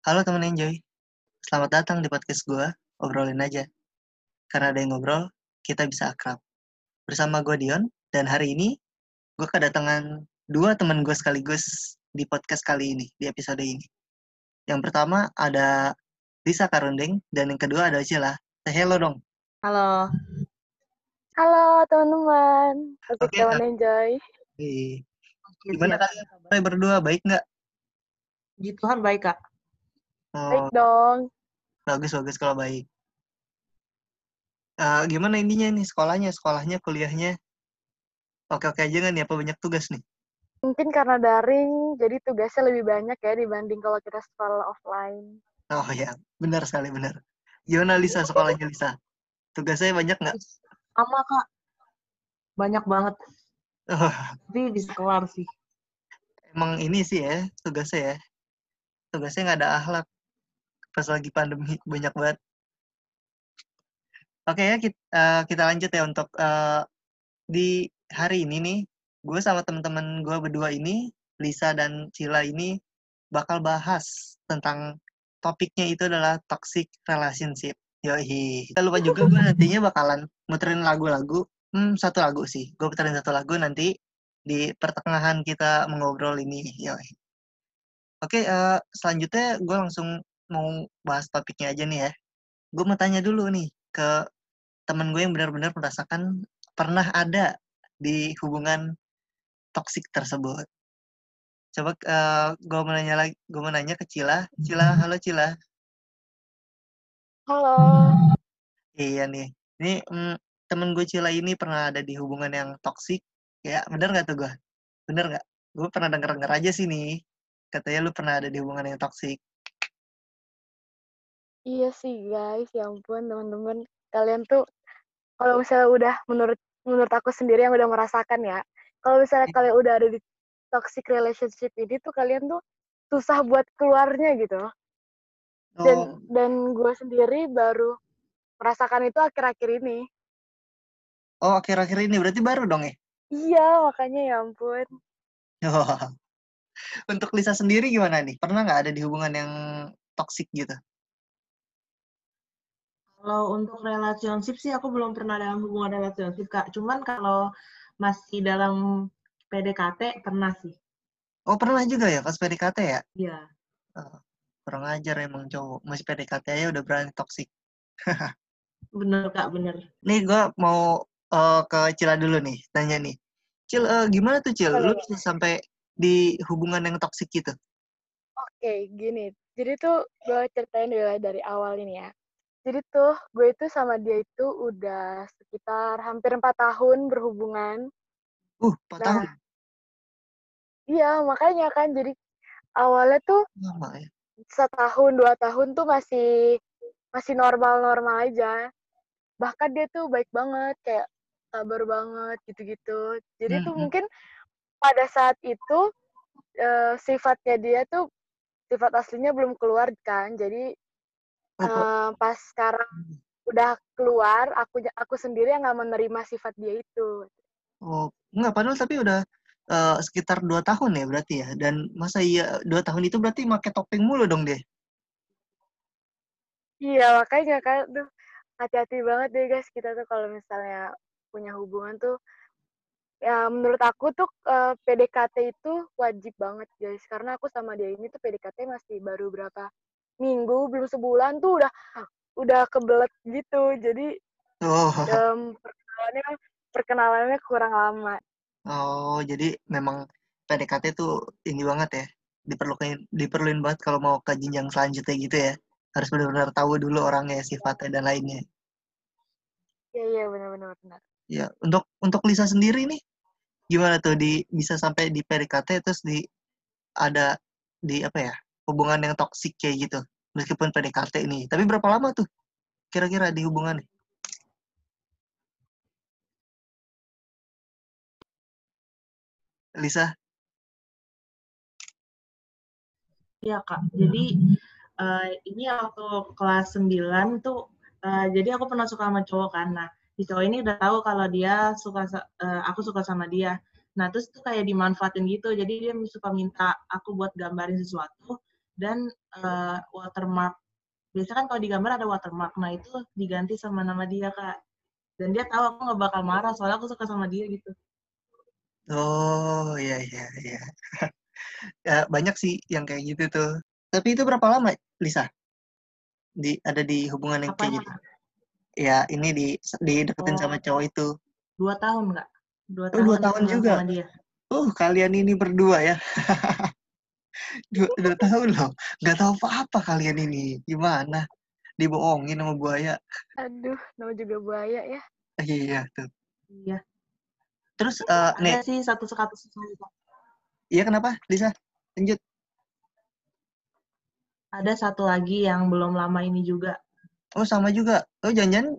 Halo teman Enjoy, selamat datang di podcast gue, obrolin aja. Karena ada yang ngobrol, kita bisa akrab. Bersama gue Dion, dan hari ini gue kedatangan dua teman gue sekaligus di podcast kali ini, di episode ini. Yang pertama ada Lisa Karundeng, dan yang kedua ada Cila. Say hello dong. Halo. Halo teman-teman, oke Oke, teman enjoy. Hey. Gimana kalian berdua, baik nggak? Puji Tuhan baik, Kak. Baik Oh, dong. bagus-bagus kalau baik. Eh, gimana intinya nih sekolahnya, sekolahnya, kuliahnya? Oke-oke aja nggak nih, apa banyak tugas nih? Mungkin karena daring, jadi tugasnya lebih banyak ya dibanding kalau kita sekolah offline. Oh ya, benar sekali, benar. Gimana Lisa, sekolahnya Lisa? Tugasnya banyak nggak? Sama, Kak. Banyak banget. Oh, Tapi bisa kelar sih. emang ini sih ya, tugasnya ya. Tugasnya nggak ada akhlak. Pas lagi pandemi, banyak banget. Oke ya, kita, kita lanjut ya untuk eh, di hari ini nih, gue sama teman-teman gue berdua ini, Lisa dan Cila ini bakal bahas tentang topiknya itu adalah toxic relationship. Yoi. Kita lupa juga gue nantinya bakalan muterin lagu-lagu. Hmm, satu lagu sih. Gue puterin satu lagu nanti di pertengahan kita mengobrol ini. Yoi. Oke, eh, selanjutnya gue langsung mau bahas topiknya aja nih ya. Gue mau tanya dulu nih ke temen gue yang benar-benar merasakan pernah ada di hubungan toksik tersebut. Coba eh, gue mau nanya lagi, gue mau nanya ke Cila. Cila, halo Cila. Halo. Iya nih. Ini mm, temen gue Cila ini pernah ada di hubungan yang toksik. Ya, bener nggak tuh gue? Bener nggak? Gue pernah denger-denger aja sih nih. Katanya lu pernah ada di hubungan yang toksik. Iya sih guys, ya ampun teman-teman. Kalian tuh kalau misalnya udah menurut menurut aku sendiri yang udah merasakan ya. Kalau misalnya kalian udah ada di toxic relationship ini tuh kalian tuh susah buat keluarnya gitu. Dan Oh, dan gue sendiri baru merasakan itu akhir-akhir ini. oh akhir-akhir ini berarti baru dong ya? Iya, makanya ya ampun. Untuk Lisa sendiri gimana nih? Pernah nggak ada di hubungan yang toksik gitu? Kalau untuk relationship sih aku belum pernah dalam hubungan relationship, Kak. Cuman kalau masih dalam PDKT pernah sih. Oh pernah juga ya pas PDKT ya? Iya. Oh, kurang ajar emang cowok. Masih PDKT aja udah berani toksik. Bener, Kak, bener. Nih gue mau eh, ke Cila dulu nih, tanya nih. Cil, eh, gimana tuh Cil? Lu bisa sampai di hubungan yang toksik gitu? Oke, gini. Jadi tuh gue ceritain dulu dari awal ini ya. Jadi tuh gue itu sama dia itu udah sekitar hampir empat tahun berhubungan. Uh, 4 tahun. Nah, iya makanya kan jadi awalnya tuh Lama ya. setahun dua tahun tuh masih masih normal-normal aja. Bahkan dia tuh baik banget, kayak sabar banget gitu-gitu. Jadi Hmm, tuh hmm. mungkin pada saat itu eh, sifatnya dia tuh sifat aslinya belum keluar kan. Jadi Eh, pas sekarang udah keluar, aku aku sendiri yang nggak menerima sifat dia itu. oh, enggak, padahal tapi udah eh, sekitar 2 tahun ya berarti ya. Dan masa iya 2 tahun itu berarti pakai topeng mulu dong deh. Iya makanya kan, tuh hati-hati banget deh guys kita tuh kalau misalnya punya hubungan tuh ya menurut aku tuh eh, PDKT itu wajib banget guys karena aku sama dia ini tuh PDKT masih baru berapa minggu belum sebulan tuh udah udah kebelet gitu jadi Oh, em, perkenalannya perkenalannya kurang lama oh, jadi memang PDKT tuh ini banget ya. Diperlukan diperluin banget kalau mau ke jenjang selanjutnya gitu ya. Harus benar-benar tahu dulu orangnya, sifatnya dan lainnya. iya iya benar-benar benar Ya, untuk untuk Lisa sendiri nih gimana tuh di bisa sampai di PDKT terus di ada di apa ya hubungan yang toksik kayak gitu meskipun PDKT nih tapi berapa lama tuh kira-kira di hubungan Lisa Iya, Kak. Jadi eh, ini waktu kelas 9 tuh eh, jadi aku pernah suka sama cowok kan. Nah, si cowok ini udah tahu kalau dia suka eh, aku suka sama dia. Nah, terus tuh kayak dimanfaatin gitu. Jadi dia suka minta aku buat gambarin sesuatu dan uh, watermark. Biasa kan kalau di gambar ada watermark. Nah itu diganti sama nama dia kak. Dan dia tahu aku nggak bakal marah soalnya aku suka sama dia gitu. Oh iya iya iya. Ya, banyak sih yang kayak gitu tuh. Tapi itu berapa lama Lisa? Di ada di hubungan yang kayak gitu? Ya ini di di deketin oh. sama cowok itu. Dua tahun nggak dua tahun, oh, dua tahun juga? sama dia. oh kalian ini berdua ya dua, dua tahun loh. Nggak tahu apa-apa kalian ini. Gimana? Dibohongin sama buaya. Aduh nama juga buaya ya. Iya tuh iya. Terus uh, nih sih satu satu iya kenapa Lisa? Lanjut. Ada satu lagi yang belum lama ini juga. Oh sama juga. Oh jangan-jangan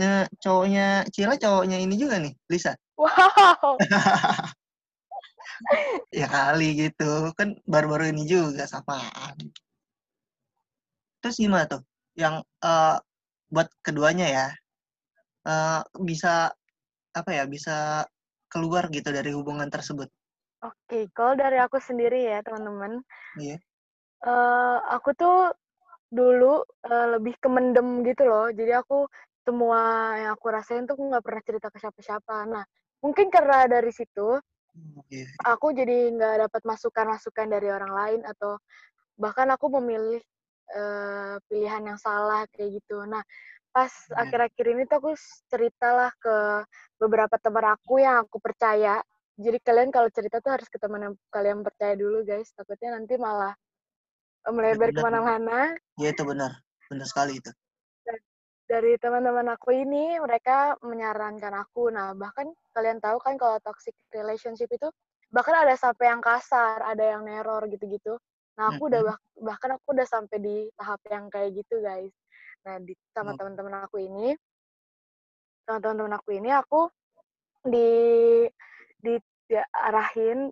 eh, cowoknya Cila cowoknya ini juga nih Lisa. Wow ya kali gitu. Kan baru-baru ini juga samaan terus gimana tuh? Yang uh, buat keduanya ya uh, bisa apa ya bisa keluar gitu dari hubungan tersebut? Oke okay, kalau dari aku sendiri ya teman-teman. Iya. Uh, aku tuh dulu uh, lebih kemendem gitu loh. Jadi aku semua yang aku rasain tuh nggak pernah cerita ke siapa-siapa. Nah mungkin karena dari situ Okay. Aku jadi nggak dapat masukan-masukan dari orang lain atau bahkan aku memilih uh, pilihan yang salah kayak gitu. Nah, pas iya. akhir-akhir ini tuh aku ceritalah ke beberapa teman aku yang aku percaya. Jadi kalian kalau cerita tuh harus ke teman yang kalian percaya dulu guys. Takutnya nanti malah melebar ke mana-mana. Iya itu benar, benar sekali itu dari teman-teman aku ini mereka menyarankan aku. Nah bahkan kalian tahu kan kalau toxic relationship itu bahkan ada sampai yang kasar ada yang neror gitu-gitu. Nah aku udah bah bahkan aku udah sampai di tahap yang kayak gitu guys. Nah di sama teman-teman aku ini sama teman-teman aku ini aku di di arahin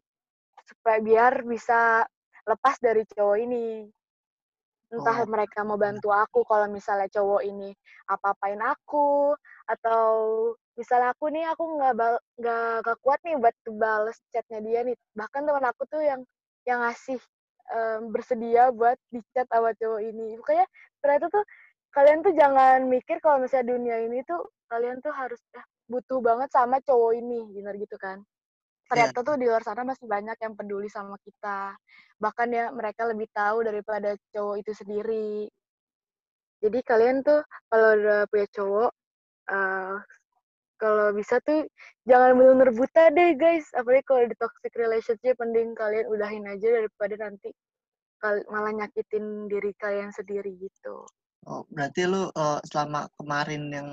supaya biar bisa lepas dari cowok ini entah oh. mereka mau bantu aku kalau misalnya cowok ini apa-apain aku atau misalnya aku nih aku nggak nggak kuat nih buat balas chatnya dia nih. Bahkan teman aku tuh yang yang ngasih um, bersedia buat dicat sama cowok ini. Pokoknya ternyata tuh kalian tuh jangan mikir kalau misalnya dunia ini tuh kalian tuh harus ya, butuh banget sama cowok ini benar gitu kan ternyata yeah. tuh di luar sana masih banyak yang peduli sama kita. Bahkan ya mereka lebih tahu daripada cowok itu sendiri. Jadi kalian tuh kalau udah punya cowok uh, kalau bisa tuh jangan benar-benar buta deh guys. Apalagi kalau di toxic relationship mending kalian udahin aja daripada nanti malah nyakitin diri kalian sendiri gitu. Oh berarti lu uh, selama kemarin yang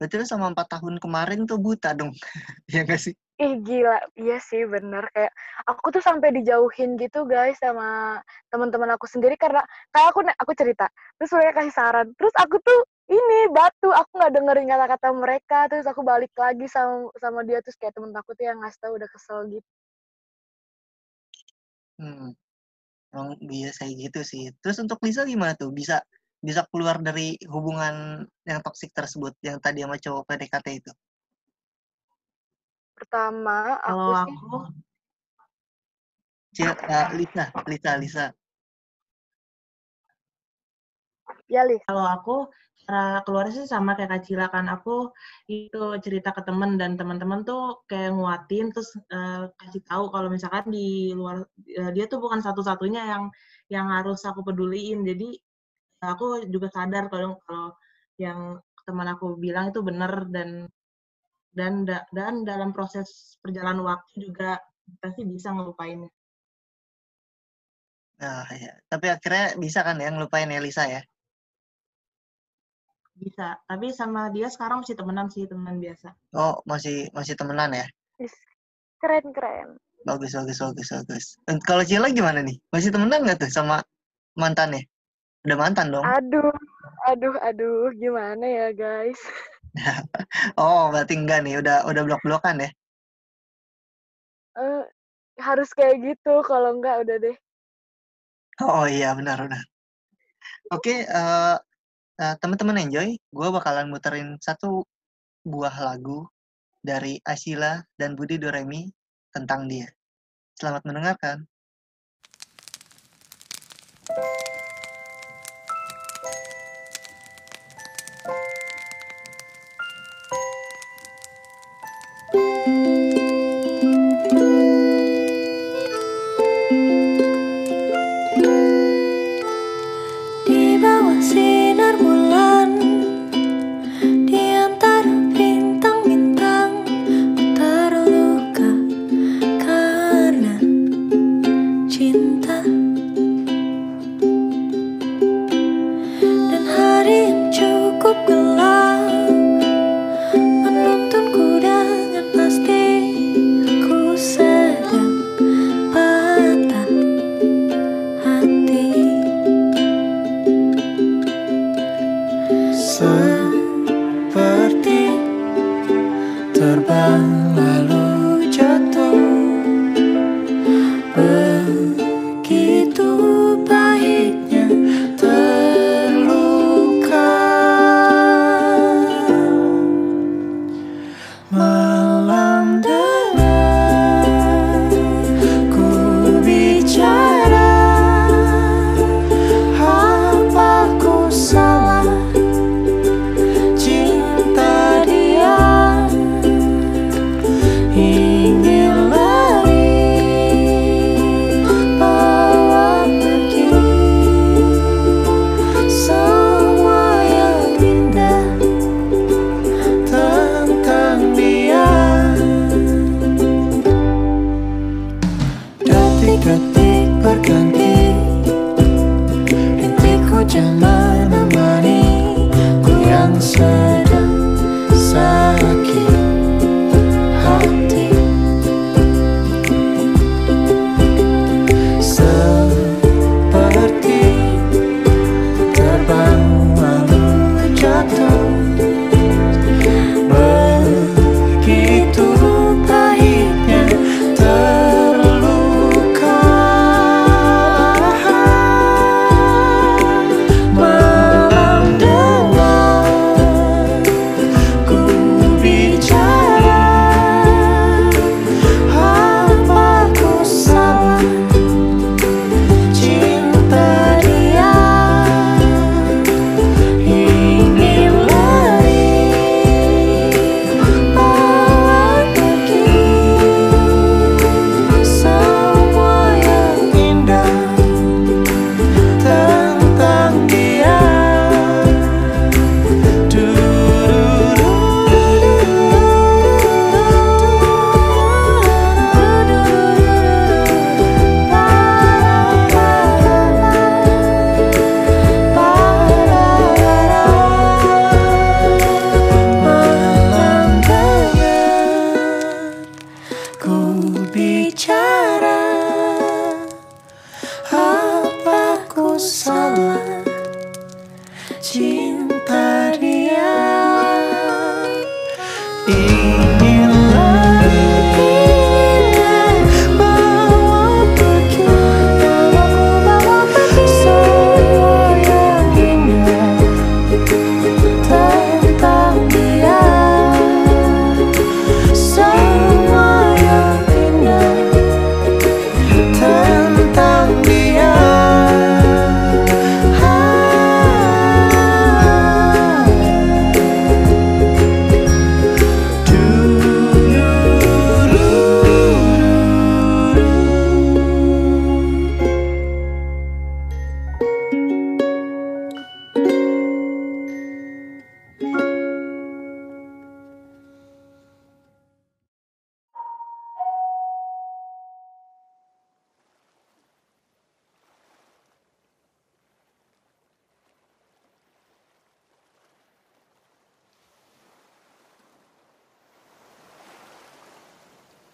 berarti lu selama empat tahun kemarin tuh buta dong. Ya gak sih Ih gila, iya sih bener. Kayak aku tuh sampai dijauhin gitu guys sama teman-teman aku sendiri karena kayak aku aku cerita terus mereka kasih saran. Terus aku tuh ini batu. Aku nggak dengerin kata-kata mereka. Terus aku balik lagi sama sama dia. Terus kayak temen aku tuh yang ngasih tau udah kesel gitu. Hmm, emang biasa gitu sih. Terus untuk Lisa gimana tuh? Bisa bisa keluar dari hubungan yang toksik tersebut yang tadi sama cowok PDKT itu? Pertama, aku Kalau sih aku Cia, uh, Lisa, Lisa, Lisa. Ya, Lis. Kalau aku cara keluar sih sama kayak Kak Cila kan. Aku itu cerita ke temen dan teman-teman tuh kayak nguatin terus uh, kasih tahu kalau misalkan di luar uh, dia tuh bukan satu-satunya yang yang harus aku peduliin. Jadi aku juga sadar kalau kalau yang teman aku bilang itu benar dan dan dan dalam proses perjalanan waktu juga pasti bisa ngelupainnya. Nah, ya. Tapi akhirnya bisa kan ya ngelupain Elisa ya? Bisa. Tapi sama dia sekarang masih temenan sih, temenan biasa. Oh, masih masih temenan ya? Keren, keren. Bagus, bagus, bagus, bagus. Dan kalau Cila gimana nih? Masih temenan nggak tuh sama mantannya? Udah mantan dong? Aduh, aduh, aduh. Gimana ya, guys? Oh, berarti enggak nih, udah udah blok-blokan ya? Uh, harus kayak gitu, kalau enggak udah deh. Oh iya, benar benar. Oke, okay, uh, uh, teman-teman enjoy. Gue bakalan muterin satu buah lagu dari Asila dan Budi Doremi tentang dia. Selamat mendengarkan. Thank.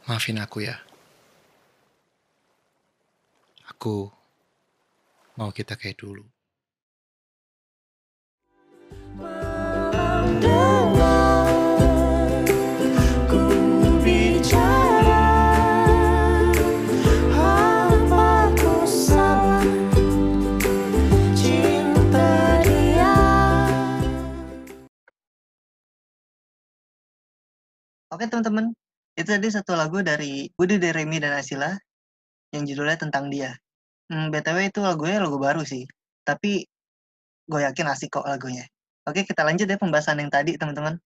maafin aku ya. Aku mau kita kayak dulu. Oke teman-teman, itu tadi satu lagu dari Budi Deremi dan Asila yang judulnya tentang dia. Hmm, BTW itu lagunya lagu baru sih, tapi gue yakin asik kok lagunya. Oke, kita lanjut ya pembahasan yang tadi, teman-teman.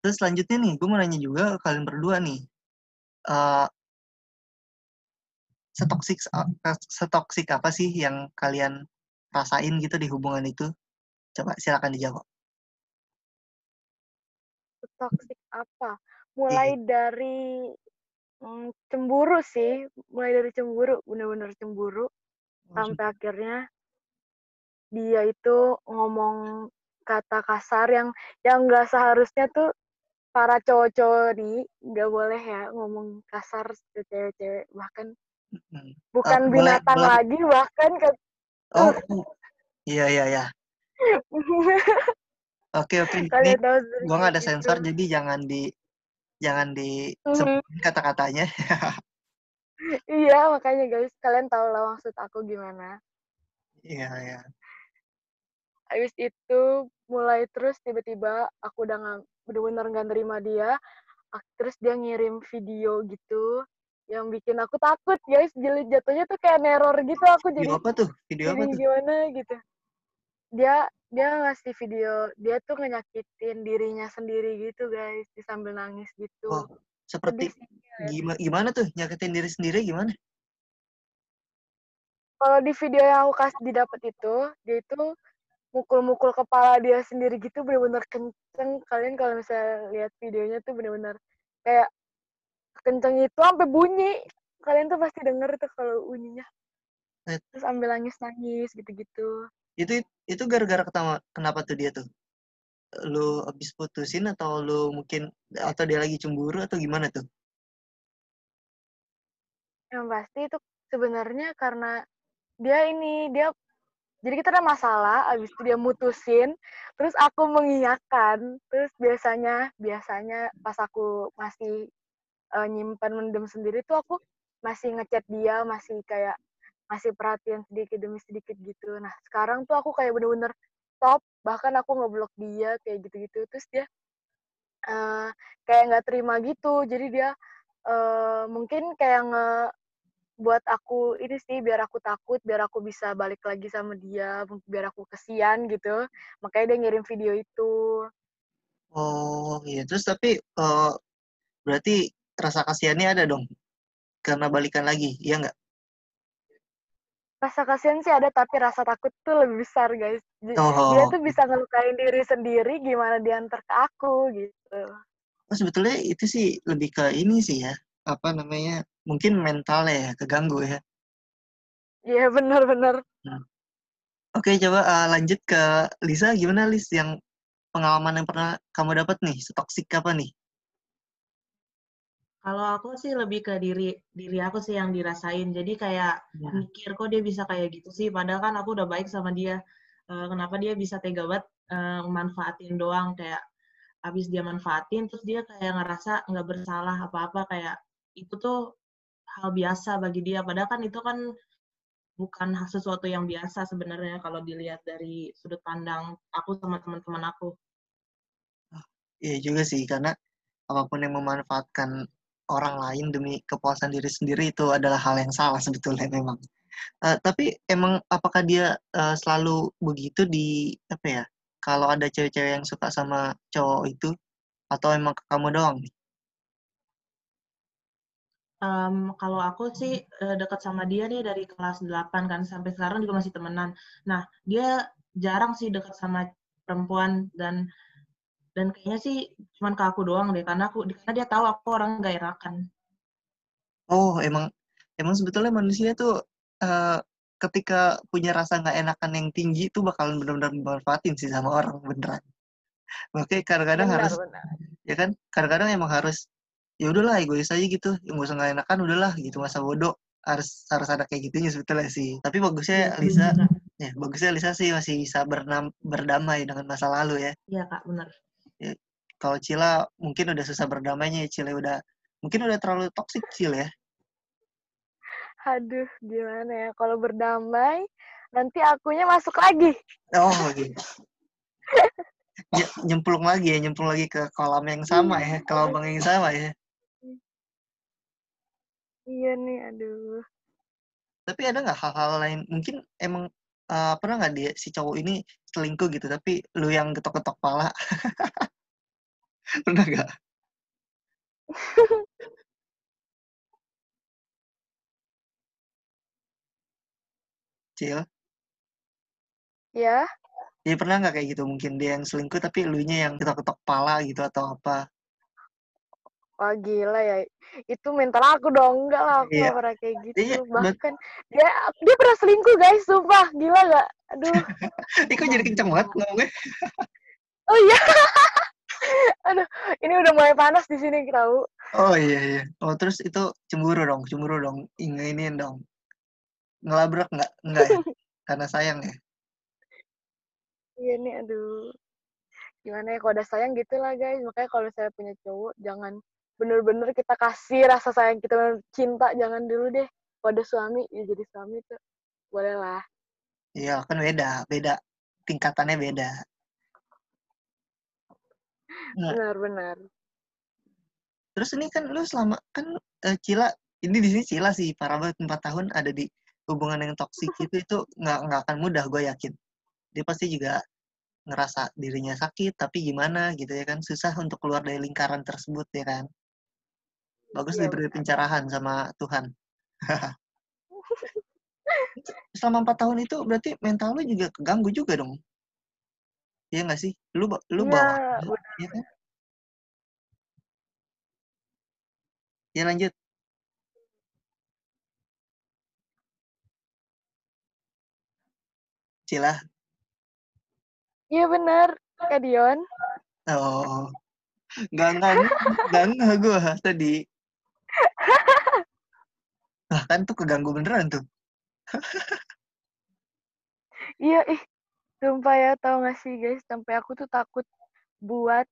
Terus selanjutnya nih, gue mau nanya juga ke kalian berdua nih. Eh, uh, setoksik, eh, setoksik apa sih yang kalian rasain gitu di hubungan itu? Coba silakan dijawab. Setoksik apa? Iya. Mulai dari mm, cemburu sih, mulai dari cemburu, bener-bener cemburu, sampai akhirnya dia itu ngomong kata kasar yang yang nggak seharusnya tuh para cowok-cowok nih nggak boleh ya ngomong kasar ke cewek-cewek bahkan Hmm. bukan boleh- binatang boleh- lagi bahkan ke Oh, iya iya iya. Oke oke. Gua nggak ada sensor jadi jangan di jangan di sebutin kata-katanya. iya makanya guys kalian tahu lah maksud aku gimana Iya iya. habis itu mulai terus tiba-tiba aku udah nggak bener-bener nggak nerima dia terus dia ngirim video gitu yang bikin aku takut guys jadi jatuhnya tuh kayak neror gitu aku jadi Video apa tuh? Video apa tuh? gimana gitu dia dia ngasih video dia tuh ngenyakitin dirinya sendiri gitu guys di sambil nangis gitu Oh, seperti sih. gimana gimana tuh nyakitin diri sendiri gimana? kalau di video yang aku kasih didapat itu dia itu mukul-mukul kepala dia sendiri gitu bener-bener kenceng kalian kalau misalnya lihat videonya tuh bener-bener kayak kenceng itu sampai bunyi kalian tuh pasti denger tuh kalau bunyinya Eh. terus ambil nangis-nangis gitu-gitu Itu itu gara-gara kenapa tuh dia tuh? Lu habis putusin atau lu mungkin atau dia lagi cemburu atau gimana tuh? yang pasti itu sebenarnya karena dia ini dia jadi kita ada masalah abis itu dia mutusin terus aku mengiyakan terus biasanya biasanya pas aku masih eh, nyimpan mendem sendiri tuh aku masih ngechat dia masih kayak masih perhatian sedikit demi sedikit gitu. Nah sekarang tuh aku kayak bener-bener stop. Bahkan aku ngeblok dia kayak gitu-gitu. Terus dia eh, kayak nggak terima gitu. Jadi dia eh, mungkin kayak nge buat aku ini sih biar aku takut biar aku bisa balik lagi sama dia biar aku kesian gitu. Makanya dia ngirim video itu. Oh, iya. Terus tapi eh, berarti rasa kasihannya ada dong? Karena balikan lagi, iya nggak? Rasa kasihan sih ada tapi rasa takut tuh lebih besar guys Oh, dia tuh bisa ngelukain diri sendiri gimana dia antar ke aku gitu oh, sebetulnya itu sih lebih ke ini sih ya, apa namanya? Mungkin mentalnya ya keganggu ya. iya bener-bener Oke, coba eh, lanjut ke Lisa. Gimana Lis yang pengalaman yang pernah kamu dapat nih? Toksik apa nih? Kalau aku sih lebih ke diri diri aku sih yang dirasain. Jadi kayak Ya. mikir kok dia bisa kayak gitu sih. Padahal kan aku udah baik sama dia. Eh, kenapa dia bisa tega banget eh, manfaatin doang kayak habis dia manfaatin terus dia kayak ngerasa nggak bersalah apa-apa kayak itu tuh hal biasa bagi dia. Padahal kan itu kan bukan sesuatu yang biasa sebenarnya kalau dilihat dari sudut pandang aku sama teman-teman aku. Iya juga sih, karena apa pun yang memanfaatkan orang lain demi kepuasan diri sendiri itu adalah hal yang salah sebetulnya memang. Eh, tapi emang apakah dia eh, selalu begitu di apa ya? Kalau ada cewek-cewek yang suka sama cowok itu, atau emang ke kamu doang? Em, kalau aku sih eh, dekat sama dia nih dari kelas 8 kan sampai sekarang juga masih temenan. Nah, dia jarang sih dekat sama perempuan dan dan kayaknya sih cuman ke aku doang deh karena aku karena dia tahu aku orang gak enakan. Oh, emang emang sebetulnya manusia tuh eh, ketika punya rasa nggak enakan yang tinggi itu bakalan benar-benar dimanfaatin sih sama orang beneran. Makanya kadang-kadang benar harus benar. ya kan? Kadang-kadang emang harus ya udahlah egois aja gitu. Yang gak usah nggak enakan udahlah gitu. Masa bodoh harus harus ada kayak gitunya sebetulnya sih. Tapi bagusnya Iya, Lisa ya bagusnya Lisa sih masih bisa bernam, berdamai dengan masa lalu ya. Iya kak, kalau Cila mungkin udah susah berdamainya ya Cila udah mungkin udah terlalu toksik Cila ya. Aduh gimana ya kalau berdamai nanti akunya masuk lagi. Oh gitu Ny- nyemplung lagi ya nyemplung lagi ke kolam yang sama ya ke lubang yang sama ya. Iya nih aduh. Tapi ada nggak hal-hal lain? Mungkin emang eh, pernah nggak dia si cowok ini selingkuh gitu, tapi lu yang getok-getok pala? pernah nggak? Cil? Ya, Ya pernah nggak kayak gitu? Mungkin dia yang selingkuh tapi elunya yang ketok-ketok pala gitu atau apa? Wah gila ya. Itu mental aku dong. Enggak lah, aku Iya. nggak pernah kayak gitu. Iya, Bahkan dia dia pernah selingkuh guys, sumpah. Gila nggak? Aduh. Kok jadi kenceng banget ngomongnya? Oh iya. Aduh, ini udah mulai panas di sini tahu. Oh iya iya. Oh terus itu cemburu dong, cemburu dong. Inginin dong. Ngelabrak nggak? Enggak ya? Karena sayang ya? Iya nih, aduh. Gimana ya, kalau udah sayang gitu lah guys. Makanya kalau saya punya cowok, jangan bener-bener kita kasih rasa sayang kita bener cinta, jangan dulu deh. Kalau ada suami, ya jadi suami tuh. Boleh lah. Iya kan beda, beda. Tingkatannya beda. Nah, Benar-benar. terus ini kan lu selama kan eh, Cila ini di sini Cila sih parah banget 4 tahun ada di hubungan yang toksik itu itu nggak nggak akan mudah gue yakin. Dia pasti juga ngerasa dirinya sakit tapi gimana gitu ya kan susah untuk keluar dari lingkaran tersebut ya kan. Bagus Iya, diberi pencerahan sama Tuhan. Selama empat tahun itu berarti mental lu juga keganggu juga dong. Iya nggak sih? Lu lu Iya, bawa, benar. ya kan? Ya lanjut. Cila. Iya benar, Kak Dion. Oh, nggak nggak nggak gue tadi. Nah kan tuh keganggu beneran tuh. Iya, ih. Sumpah ya, tau gak sih guys, sampai aku tuh takut buat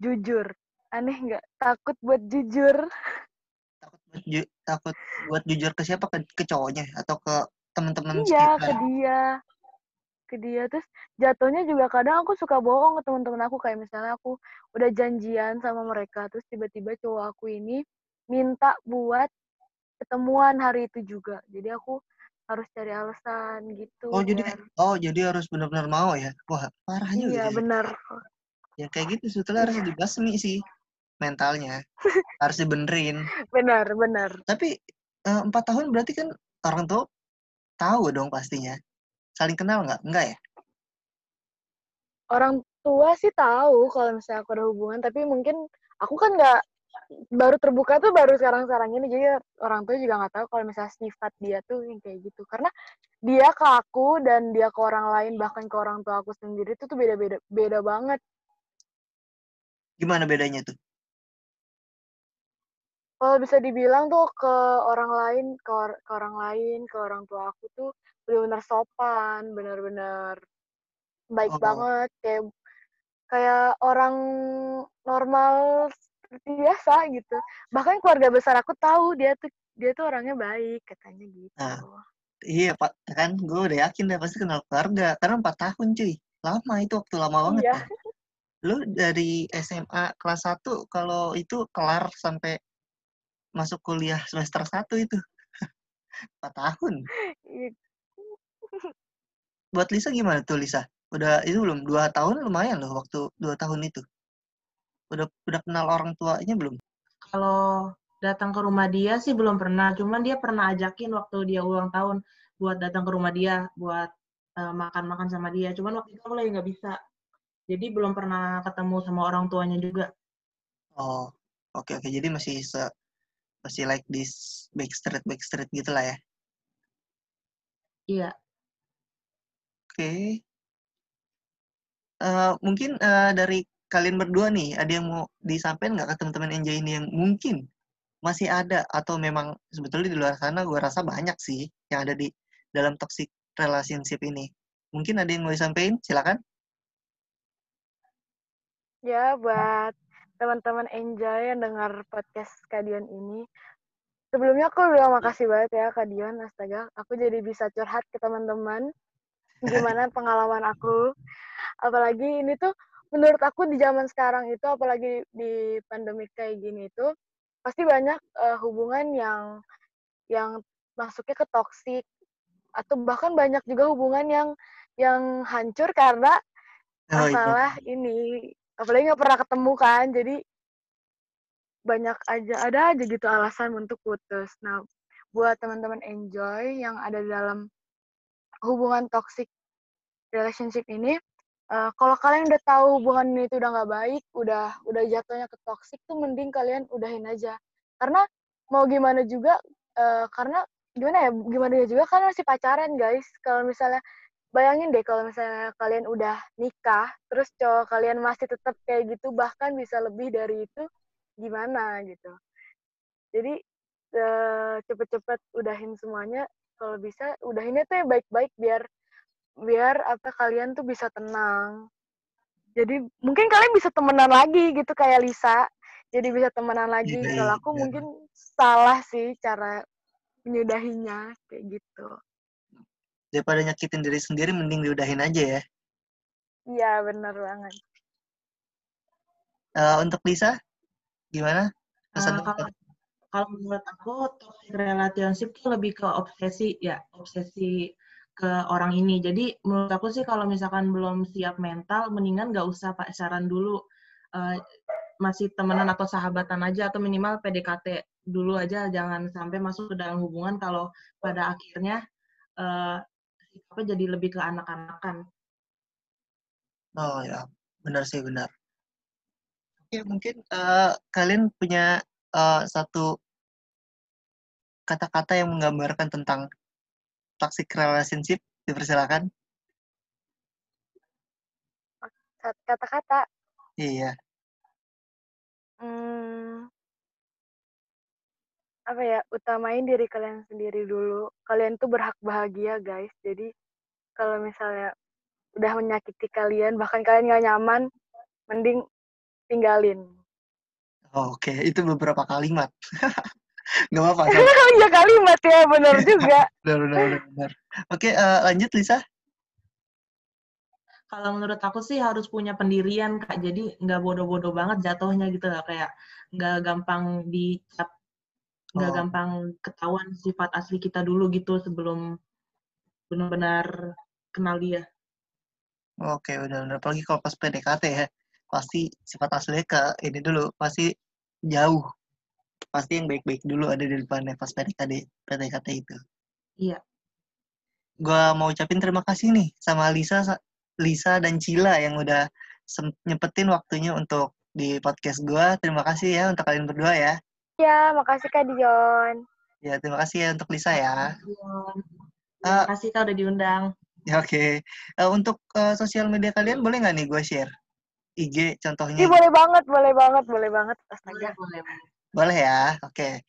jujur. Aneh nggak? Takut buat jujur. Takut buat, ju- takut buat jujur ke siapa? Ke, ke cowoknya atau ke teman-teman Iya, ke sekitar? dia. Ke dia. Terus jatuhnya juga kadang aku suka bohong ke teman-teman aku. Kayak misalnya aku udah janjian sama mereka. Terus tiba-tiba cowok aku ini minta buat ketemuan hari itu juga. Jadi aku harus cari alasan gitu. Oh jadi biar... oh jadi harus benar-benar mau ya? Wah parah juga Iya, ya. benar. Ya kayak gitu sebetulnya harus Iya. dibasmi sih mentalnya. Harus dibenerin. Benar, benar. Tapi eh, empat tahun berarti kan orang tua tahu dong pastinya. Saling kenal nggak? Enggak ya? Orang tua sih tahu kalau misalnya aku ada hubungan, tapi mungkin aku kan nggak baru terbuka tuh baru sekarang-sekarang ini, jadi orang tua juga nggak tahu kalau misalnya sifat dia tuh yang kayak gitu. Karena dia ke aku dan dia ke orang lain, bahkan ke orang tua aku sendiri itu tuh beda-beda beda banget. Gimana bedanya tuh? Kalau bisa dibilang tuh ke orang lain, ke, or- ke orang lain, ke orang tua aku tuh benar-benar sopan, benar-benar baik Oh, banget, kayak kayak orang normal biasa gitu. Bahkan keluarga besar aku tahu dia tuh dia tuh orangnya baik katanya gitu. nah iya pak kan gue udah yakin deh pasti kenal keluarga karena empat tahun cuy lama itu waktu lama banget Iya. ya lu dari SMA kelas 1 kalau itu kelar sampai masuk kuliah semester 1 itu empat tahun Iya. buat Lisa gimana tuh Lisa udah itu belum dua tahun lumayan loh waktu dua tahun itu udah udah kenal orang tuanya belum Kalau datang ke rumah dia sih belum pernah, cuman dia pernah ajakin waktu dia ulang tahun buat datang ke rumah dia, buat eh, makan-makan sama dia. Cuman waktu itu aku lagi nggak bisa. Jadi belum pernah ketemu sama orang tuanya juga. oh oke oke jadi masih se masih like this backstreet backstreet gitu lah ya Iya. Oke. Eh, mungkin eh, dari kalian berdua nih, ada yang mau disampaikan nggak ke teman-teman Enjoy ini yang mungkin masih ada atau memang sebetulnya di luar sana gue rasa banyak sih yang ada di dalam toxic relationship ini. Mungkin ada yang mau disampaikan? Silakan. Ya buat teman-teman enjoy yang dengar podcast Kadion ini. Sebelumnya aku bilang makasih banget ya Kak Dion, astaga. Aku jadi bisa curhat ke teman-teman gimana pengalaman aku. Apalagi ini tuh menurut aku di zaman sekarang itu apalagi di pandemi kayak gini itu pasti banyak eh, hubungan yang yang masuknya ke toxic atau bahkan banyak juga hubungan yang yang hancur karena Oh, iya. masalah ini apalagi nggak pernah ketemu kan jadi banyak aja ada aja gitu alasan untuk putus nah buat teman-teman enjoy yang ada dalam hubungan toxic relationship ini eh, kalau kalian udah tahu hubungan ini tuh udah nggak baik udah udah jatuhnya ke toxic tuh mending kalian udahin aja. Karena mau gimana juga eh, karena gimana ya gimana juga kan masih pacaran guys. Kalau misalnya bayangin deh kalau misalnya kalian udah nikah terus cowok kalian masih tetap kayak gitu bahkan bisa lebih dari itu gimana gitu. Jadi eh, cepet-cepet udahin semuanya. Kalau bisa udahinnya tuh yang baik-baik biar biar apa kalian tuh bisa tenang jadi mungkin kalian bisa temenan lagi gitu kayak Lisa jadi bisa temenan lagi Iya, kalau aku iya. mungkin salah sih cara menyudahinya kayak gitu Daripada nyakitin diri sendiri, mending diudahin aja ya. iya bener banget Eh, untuk Lisa, gimana? Pesan kalau kalau menurut aku toxic relationship itu lebih ke obsesi ya obsesi ke orang ini. Jadi menurut aku sih kalau misalkan belum siap mental mendingan nggak usah pacaran dulu. Eh, masih temenan atau sahabatan aja atau minimal PDKT dulu aja. Jangan sampai masuk ke dalam hubungan kalau pada akhirnya eh sikapnya jadi lebih ke anak-anakan. Oh ya, benar sih benar. Oke, mungkin eh, kalian punya eh, satu kata-kata yang menggambarkan tentang toxic relationship, dipersilakan. Kata-kata. Iya, hmm, apa ya utamain diri kalian sendiri dulu. Kalian tuh berhak bahagia guys. Jadi kalau misalnya udah menyakiti kalian bahkan kalian nggak nyaman mending tinggalin. Oke, itu beberapa kalimat. Nggak apa-apa, kan? ya kalimat ya bener juga benar, benar, benar, benar. Oke, eh, lanjut Lisa. Kalau menurut aku sih harus punya pendirian kak, jadi nggak bodoh-bodoh banget jatuhnya gitu lah, kayak nggak gampang dicap, nggak Oh. gampang ketahuan sifat asli kita dulu gitu sebelum benar-benar kenal dia. Oke, benar-benar. Apalagi kalau pas PDKT ya, pasti sifat aslinya ke ini dulu, pasti jauh. Pasti yang baik-baik dulu ada di depannya pas PDKT, PDKT itu. Iya. Gua mau ucapin terima kasih nih sama Lisa, sa- Lisa dan Cila yang udah nyempetin waktunya untuk di podcast gua. Terima kasih ya untuk kalian berdua ya. ya makasih kak Dion Ya, terima kasih ya untuk Lisa ya. Dion. Terima kasih kak udah diundang. Ya, oke. Eh, untuk eh, sosial media kalian boleh nggak nih gue share? IG contohnya. Ih, boleh banget boleh banget boleh banget astaga Boleh, boleh. Boleh ya, oke.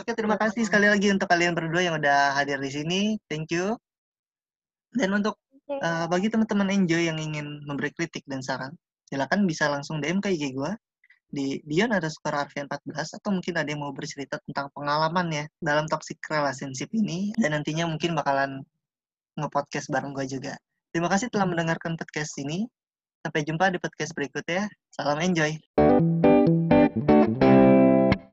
Oke, terima Boleh, kasih sekali lagi untuk kalian berdua yang udah hadir di sini. Thank you. Dan untuk eh, bagi teman-teman enjoy yang ingin memberi kritik dan saran, silakan bisa langsung DM ke IG gue di Dion ada skor Arfian 14 atau mungkin ada yang mau bercerita tentang pengalamannya dalam toxic relationship ini dan nantinya mungkin bakalan nge-podcast bareng gue juga. Terima kasih telah mendengarkan podcast ini. Sampai jumpa di podcast berikutnya. Salam enjoy.